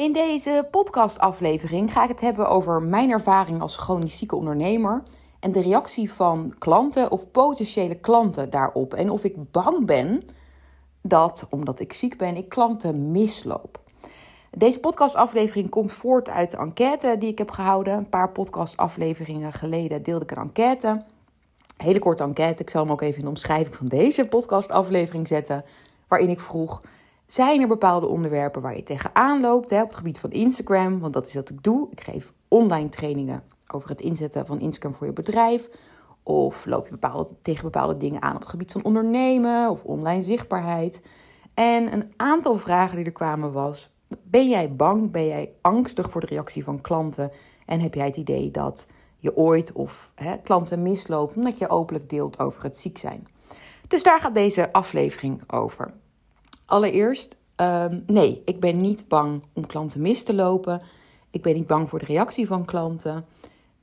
In deze podcastaflevering ga ik het hebben over mijn ervaring als chronisch zieke ondernemer en de reactie van klanten of potentiële klanten daarop. En of ik bang ben dat, omdat ik ziek ben, ik klanten misloop. Deze podcastaflevering komt voort uit de enquête die ik heb gehouden. Een paar podcastafleveringen geleden deelde ik een enquête. hele korte enquête. Ik zal hem ook even in de omschrijving van deze podcastaflevering zetten. Waarin ik vroeg: zijn er bepaalde onderwerpen waar je tegenaan loopt hè, op het gebied van Instagram? Want dat is wat ik doe. Ik geef online trainingen over het inzetten van Instagram voor je bedrijf. Of loop je tegen bepaalde dingen aan op het gebied van ondernemen of online zichtbaarheid. En een aantal vragen die er kwamen was: ben jij bang? Ben jij angstig voor de reactie van klanten? En heb jij het idee dat je ooit of hè, klanten misloopt omdat je openlijk deelt over het ziek zijn? Dus daar gaat deze aflevering over. Allereerst, um, nee, ik ben niet bang om klanten mis te lopen. Ik ben niet bang voor de reactie van klanten.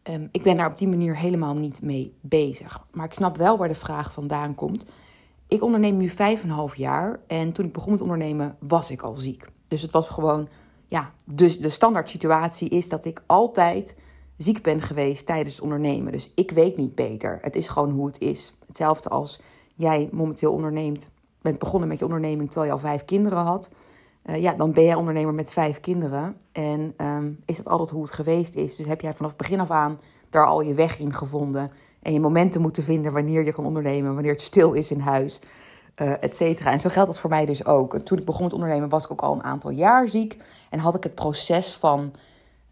Um, ik ben daar op die manier helemaal niet mee bezig. Maar ik snap wel waar de vraag vandaan komt. Ik onderneem nu 5,5 jaar en toen ik begon met ondernemen was ik al ziek. Dus het was gewoon, ja, dus de standaard situatie is dat ik altijd ziek ben geweest tijdens het ondernemen. Dus ik weet niet beter. Het is gewoon hoe het is. Hetzelfde als jij momenteel onderneemt bent begonnen met je onderneming terwijl je al vijf kinderen had. Uh, ja, dan ben jij ondernemer met vijf kinderen. En um, is dat altijd hoe het geweest is. Dus heb jij vanaf het begin af aan daar al je weg in gevonden. En je momenten moeten vinden wanneer je kan ondernemen, wanneer het stil is in huis, uh, et cetera. En zo geldt dat voor mij dus ook. Toen ik begon met ondernemen was ik ook al een aantal jaar ziek. En had ik het proces van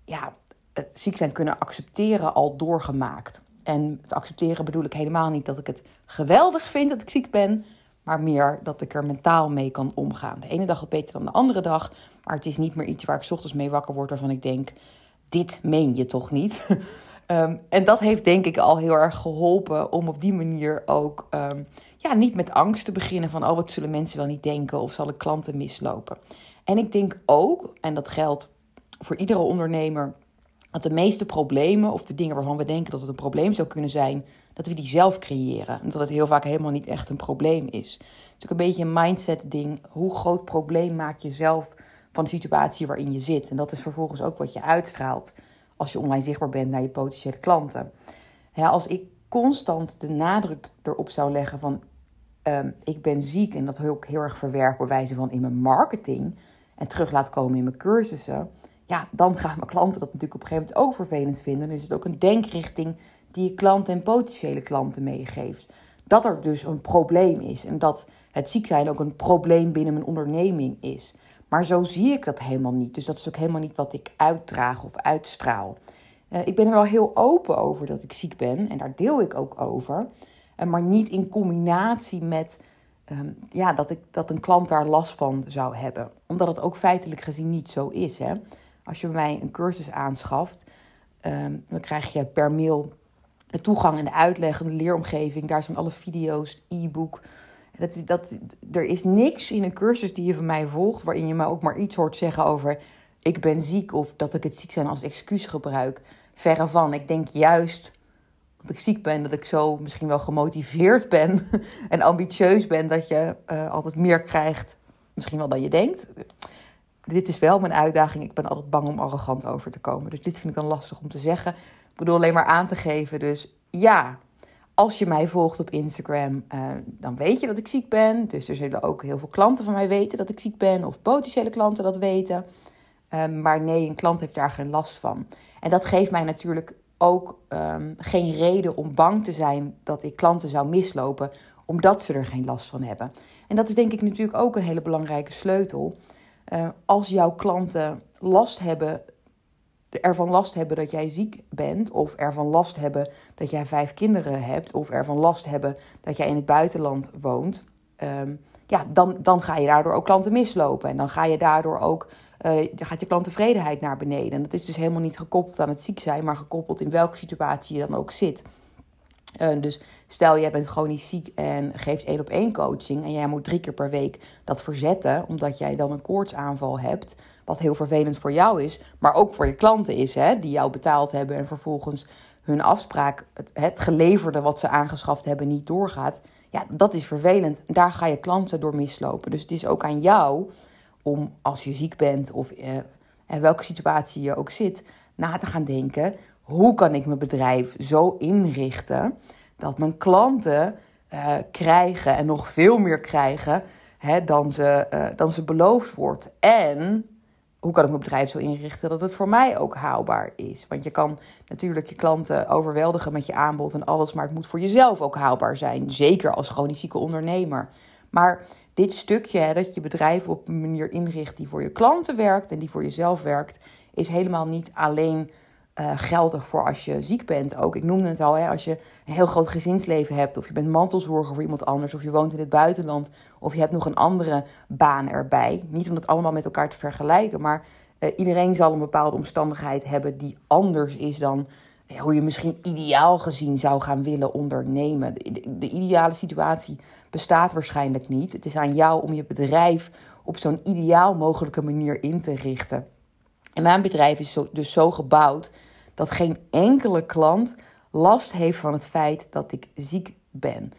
ja, het ziek zijn kunnen accepteren al doorgemaakt. En het accepteren bedoel ik helemaal niet dat ik het geweldig vind dat ik ziek ben maar meer dat ik er mentaal mee kan omgaan. De ene dag wat beter dan de andere dag, maar het is niet meer iets waar ik ochtends mee wakker word waarvan ik denk: dit meen je toch niet? um, en dat heeft denk ik al heel erg geholpen om op die manier ook um, ja, niet met angst te beginnen van: oh, wat zullen mensen wel niet denken of zal ik klanten mislopen? En ik denk ook, en dat geldt voor iedere ondernemer, dat de meeste problemen of de dingen waarvan we denken dat het een probleem zou kunnen zijn, dat we die zelf creëren. En dat het heel vaak helemaal niet echt een probleem is. Het is ook een beetje een mindset ding. Hoe groot probleem maak je zelf van de situatie waarin je zit? En dat is vervolgens ook wat je uitstraalt als je online zichtbaar bent naar je potentiële klanten. als ik constant de nadruk erop zou leggen van um, ik ben ziek en dat ook heel erg verwerk bij wijze van in mijn marketing en terug laat komen in mijn cursussen, ja, dan gaan mijn klanten dat natuurlijk op een gegeven moment ook vervelend vinden. Dan is het ook een denkrichting die je klanten en potentiële klanten meegeeft. Dat er dus een probleem is en dat het ziek zijn ook een probleem binnen mijn onderneming is. Maar zo zie ik dat helemaal niet. Dus dat is ook helemaal niet wat ik uitdraag of uitstraal. Uh, ik ben er wel heel open over dat ik ziek ben en daar deel ik ook over. Uh, maar niet in combinatie met um, ja, dat, ik, dat een klant daar last van zou hebben. Omdat het ook feitelijk gezien niet zo is. Hè? Als je bij mij een cursus aanschaft, um, dan krijg je per mail de toegang en de uitleg en de leeromgeving. Daar zijn alle video's, e-book. Dat, dat, er is niks in een cursus die je van mij volgt waarin je me ook maar iets hoort zeggen over ik ben ziek of dat ik het ziek zijn als excuus gebruik. Verre van. Ik denk juist dat ik ziek ben, dat ik zo misschien wel gemotiveerd ben en ambitieus ben dat je uh, altijd meer krijgt, misschien wel dan je denkt. Dit is wel mijn uitdaging. Ik ben altijd bang om arrogant over te komen. Dus dit vind ik dan lastig om te zeggen. Ik bedoel alleen maar aan te geven. Dus ja, als je mij volgt op Instagram, uh, dan weet je dat ik ziek ben. Dus er zullen ook heel veel klanten van mij weten dat ik ziek ben. Of potentiële klanten dat weten. Um, maar nee, een klant heeft daar geen last van. En dat geeft mij natuurlijk ook um, geen reden om bang te zijn dat ik klanten zou mislopen. Omdat ze er geen last van hebben. En dat is denk ik natuurlijk ook een hele belangrijke sleutel. Uh, als jouw klanten last hebben ervan last hebben dat jij ziek bent, of ervan last hebben dat jij vijf kinderen hebt, of ervan last hebben dat jij in het buitenland woont, um, ja, dan, dan ga je daardoor ook klanten mislopen. En dan ga je daardoor ook, uh, gaat je klanttevredenheid naar beneden. En dat is dus helemaal niet gekoppeld aan het ziek zijn, maar gekoppeld in welke situatie je dan ook zit. Uh, dus stel, jij bent chronisch ziek en geeft één op één coaching. En jij moet drie keer per week dat verzetten, omdat jij dan een koortsaanval hebt. Wat heel vervelend voor jou is, maar ook voor je klanten is, hè, die jou betaald hebben en vervolgens hun afspraak, het, geleverde wat ze aangeschaft hebben, niet doorgaat. Ja, dat is vervelend. Daar ga je klanten door mislopen. Dus het is ook aan jou om, als je ziek bent of eh, en welke situatie je ook zit, na te gaan denken: hoe kan ik mijn bedrijf zo inrichten dat mijn klanten uh, krijgen en nog veel meer krijgen hè, dan, ze, uh, dan ze beloofd wordt? En hoe kan ik mijn bedrijf zo inrichten dat het voor mij ook haalbaar is? Want je kan natuurlijk je klanten overweldigen met je aanbod en alles, maar het moet voor jezelf ook haalbaar zijn. Zeker als chronisch zieke ondernemer. Maar dit stukje, hè, dat je bedrijf op een manier inricht die voor je klanten werkt en die voor jezelf werkt, is helemaal niet alleen uh, geldig voor als je ziek bent. Ook, ik noemde het al, hè, als je een heel groot gezinsleven hebt, of je bent mantelzorger voor iemand anders, of je woont in het buitenland, of je hebt nog een andere baan erbij. Niet om dat allemaal met elkaar te vergelijken, maar uh, iedereen zal een bepaalde omstandigheid hebben die anders is dan hoe je misschien ideaal gezien zou gaan willen ondernemen. De, de, ideale situatie bestaat waarschijnlijk niet. Het is aan jou om je bedrijf op zo'n ideaal mogelijke manier in te richten. En mijn bedrijf is dus zo gebouwd dat geen enkele klant last heeft van het feit dat ik ziek ben.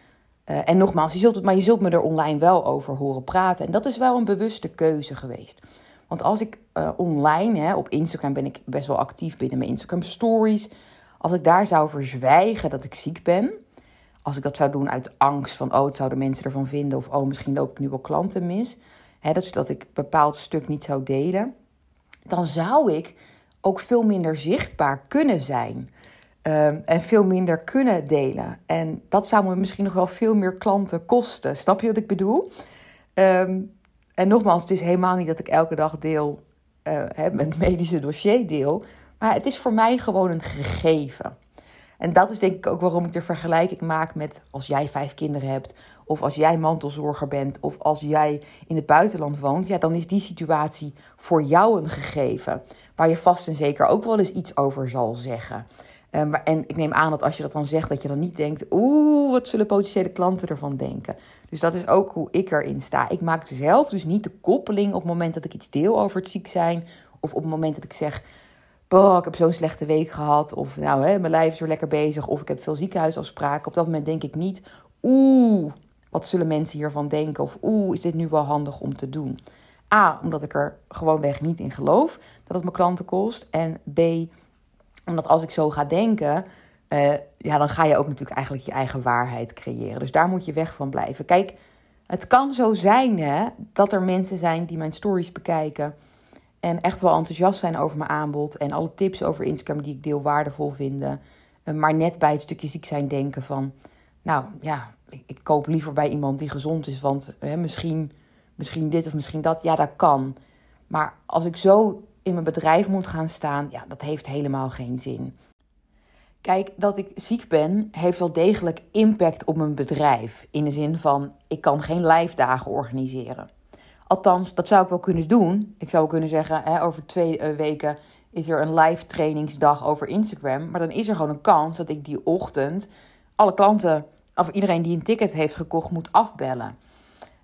Uh, en nogmaals, je zult maar je zult me er online wel over horen praten. En dat is wel een bewuste keuze geweest. Want als ik uh, online, hè, op Instagram ben ik best wel actief binnen mijn Instagram stories. Als ik daar zou verzwijgen dat ik ziek ben, als ik dat zou doen uit angst van, oh, het zouden mensen ervan vinden, of oh, misschien loop ik nu wel klanten mis, hè, dat, dat ik bepaald stuk niet zou delen, dan zou ik ook veel minder zichtbaar kunnen zijn. Um, en veel minder kunnen delen. En dat zou me misschien nog wel veel meer klanten kosten. Snap je wat ik bedoel? Um, en nogmaals, het is helemaal niet dat ik elke dag deel, uh, met medische dossier deel. Maar het is voor mij gewoon een gegeven. En dat is denk ik ook waarom ik de vergelijking maak met als jij vijf kinderen hebt, of als jij mantelzorger bent, of als jij in het buitenland woont. Ja, dan is die situatie voor jou een gegeven. Waar je vast en zeker ook wel eens iets over zal zeggen. Um, en ik neem aan dat als je dat dan zegt, dat je dan niet denkt: oeh, wat zullen potentiële klanten ervan denken? Dus dat is ook hoe ik erin sta. Ik maak zelf dus niet de koppeling op het moment dat ik iets deel over het ziek zijn, of op het moment dat ik zeg boh, ik heb zo'n slechte week gehad. Of nou, hè, mijn lijf is weer lekker bezig. Of ik heb veel ziekenhuisafspraken. Op dat moment denk ik niet, oeh, wat zullen mensen hiervan denken? Of oeh, is dit nu wel handig om te doen? A, omdat ik er gewoonweg niet in geloof dat het mijn klanten kost. En B, omdat als ik zo ga denken, uh, ja, dan ga je ook natuurlijk eigenlijk je eigen waarheid creëren. Dus daar moet je weg van blijven. Kijk, het kan zo zijn hè, dat er mensen zijn die mijn stories bekijken en echt wel enthousiast zijn over mijn aanbod. En alle tips over Instagram die ik deel waardevol vinden. Eh, maar net bij het stukje ziek zijn denken van... Nou ja, ik, ik koop liever bij iemand die gezond is. Want hè, misschien, misschien dit of misschien dat. Ja, dat kan. Maar als ik zo in mijn bedrijf moet gaan staan... Ja, dat heeft helemaal geen zin. Kijk, dat ik ziek ben, heeft wel degelijk impact op mijn bedrijf. In de zin van, ik kan geen live dagen organiseren. Althans, dat zou ik wel kunnen doen. Ik zou kunnen zeggen, hè, over twee eh, weken is er een live trainingsdag over Instagram. Maar dan is er gewoon een kans dat ik die ochtend alle klanten, of iedereen die een ticket heeft gekocht, moet afbellen.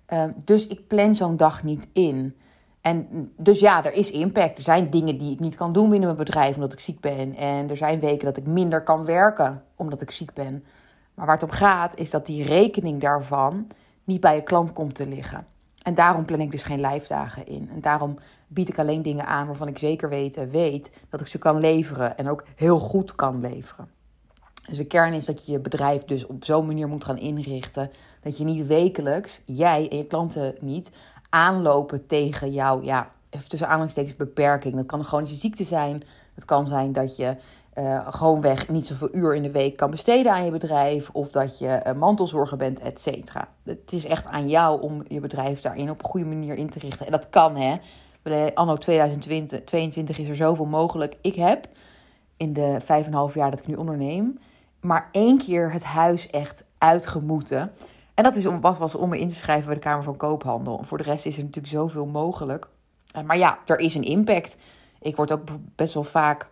Uh, dus ik plan zo'n dag niet in. En dus ja, er is impact. Er zijn dingen die ik niet kan doen binnen mijn bedrijf omdat ik ziek ben. En er zijn weken dat ik minder kan werken omdat ik ziek ben. Maar waar het om gaat, is dat die rekening daarvan niet bij je klant komt te liggen. En daarom plan ik dus geen live dagen in. En daarom bied ik alleen dingen aan waarvan ik zeker weet, weet dat ik ze kan leveren. En ook heel goed kan leveren. Dus de kern is dat je je bedrijf dus op zo'n manier moet gaan inrichten. Dat je niet wekelijks, jij en je klanten niet, aanlopen tegen jouw, ja, even tussen aanhalingstekens beperking. Dat kan een chronische ziekte zijn. Het kan zijn dat je uh, gewoonweg niet zoveel uur in de week kan besteden aan je bedrijf. Of dat je uh, mantelzorger bent, et cetera. Het is echt aan jou om je bedrijf daarin op een goede manier in te richten. En dat kan, hè. Anno 2022 is er zoveel mogelijk. Ik heb in de vijf en half jaar dat ik nu onderneem... maar één keer het huis echt uitgemoeten. En dat is om, wat was om me in te schrijven bij de Kamer van Koophandel. Voor de rest is er natuurlijk zoveel mogelijk. Uh, maar ja, er is een impact. Ik word ook best wel vaak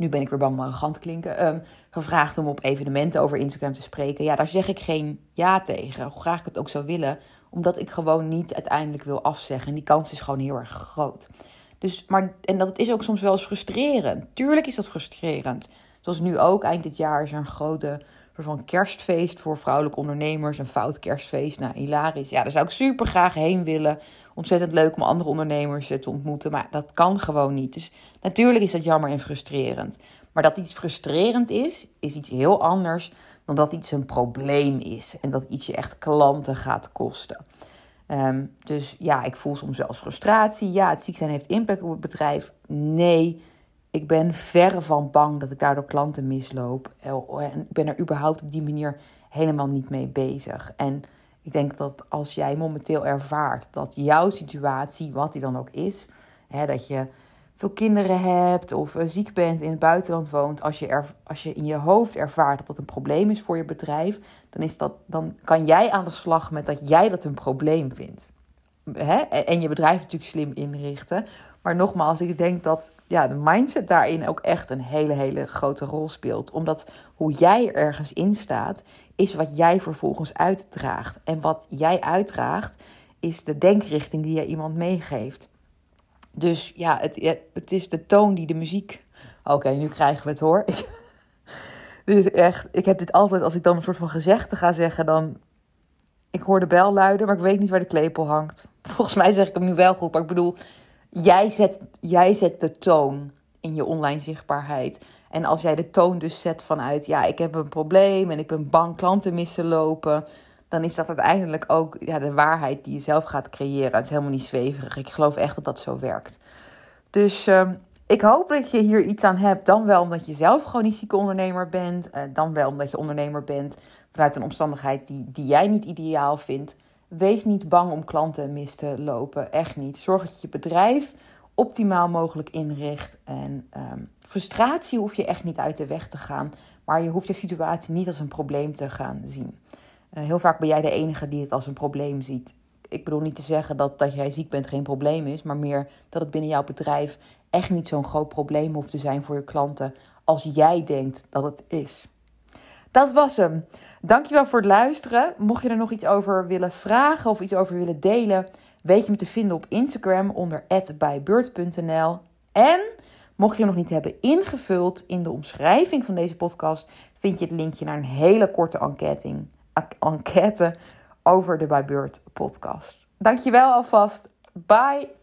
nu ben ik weer bang om arrogant klinken, um, gevraagd om op evenementen over Instagram te spreken. Ja, daar zeg ik geen ja tegen, hoe graag ik het ook zou willen, omdat ik gewoon niet uiteindelijk wil afzeggen. En die kans is gewoon heel erg groot. Dus, maar, en dat is ook soms wel eens frustrerend. Tuurlijk is dat frustrerend. Zoals nu ook, eind dit jaar is er een grote van kerstfeest voor vrouwelijke ondernemers. Een fout kerstfeest. Nou, hilarisch. Ja, daar zou ik super graag heen willen. Ontzettend leuk om andere ondernemers eh, te ontmoeten. Maar dat kan gewoon niet. Dus natuurlijk is dat jammer en frustrerend. Maar dat iets frustrerend is, is iets heel anders dan dat iets een probleem is. En dat iets je echt klanten gaat kosten. Ehm, dus ja, ik voel soms zelfs frustratie. Ja, het ziek zijn heeft impact op het bedrijf. Nee, ik ben verre van bang dat ik daardoor klanten misloop. En ik ben er überhaupt op die manier helemaal niet mee bezig. En ik denk dat als jij momenteel ervaart dat jouw situatie, wat die dan ook is, hè, dat je veel kinderen hebt of uh, ziek bent in het buitenland woont, als je, er, als je in je hoofd ervaart dat dat een probleem is voor je bedrijf, dan, is dat, dan kan jij aan de slag met dat jij dat een probleem vindt. Hè? En je bedrijf natuurlijk slim inrichten. Maar nogmaals, ik denk dat ja, de mindset daarin ook echt een hele, hele grote rol speelt. Omdat hoe jij ergens in staat, is wat jij vervolgens uitdraagt. En wat jij uitdraagt, is de denkrichting die je iemand meegeeft. Dus ja, het, het is de toon die de muziek. Oké, nu krijgen we het hoor. dit is echt, ik heb dit altijd, als ik dan een soort van gezegde ga zeggen, dan. Ik hoor de bel luiden, maar ik weet niet waar de klepel hangt. Volgens mij zeg ik hem nu wel goed, maar ik bedoel, jij zet, jij zet de toon in je online zichtbaarheid. En als jij de toon dus zet vanuit, ja, ik heb een probleem en ik ben bang klanten missen lopen, dan is dat uiteindelijk ook ja, de waarheid die je zelf gaat creëren. Het is helemaal niet zweverig. Ik geloof echt dat dat zo werkt. Dus uh, ik hoop dat je hier iets aan hebt. Dan wel omdat je zelf gewoon niet zieke ondernemer bent. Uh, dan wel omdat je ondernemer bent vanuit een omstandigheid die, die jij niet ideaal vindt. Wees niet bang om klanten mis te lopen. Echt niet. Zorg dat je je bedrijf optimaal mogelijk inricht. En um, frustratie hoef je echt niet uit de weg te gaan. Maar je hoeft je situatie niet als een probleem te gaan zien. Uh, heel vaak ben jij de enige die het als een probleem ziet. Ik bedoel niet te zeggen dat dat jij ziek bent geen probleem is, maar meer dat het binnen jouw bedrijf echt niet zo'n groot probleem hoeft te zijn voor je klanten als jij denkt dat het is. Dat was hem. Dankjewel voor het luisteren. Mocht je er nog iets over willen vragen of iets over willen delen, weet je me te vinden op Instagram onder @bijbeurt.nl. En mocht je hem nog niet hebben ingevuld in de omschrijving van deze podcast, vind je het linkje naar een hele korte enquête, over de Bijbeurt podcast. Dankjewel alvast. Bye.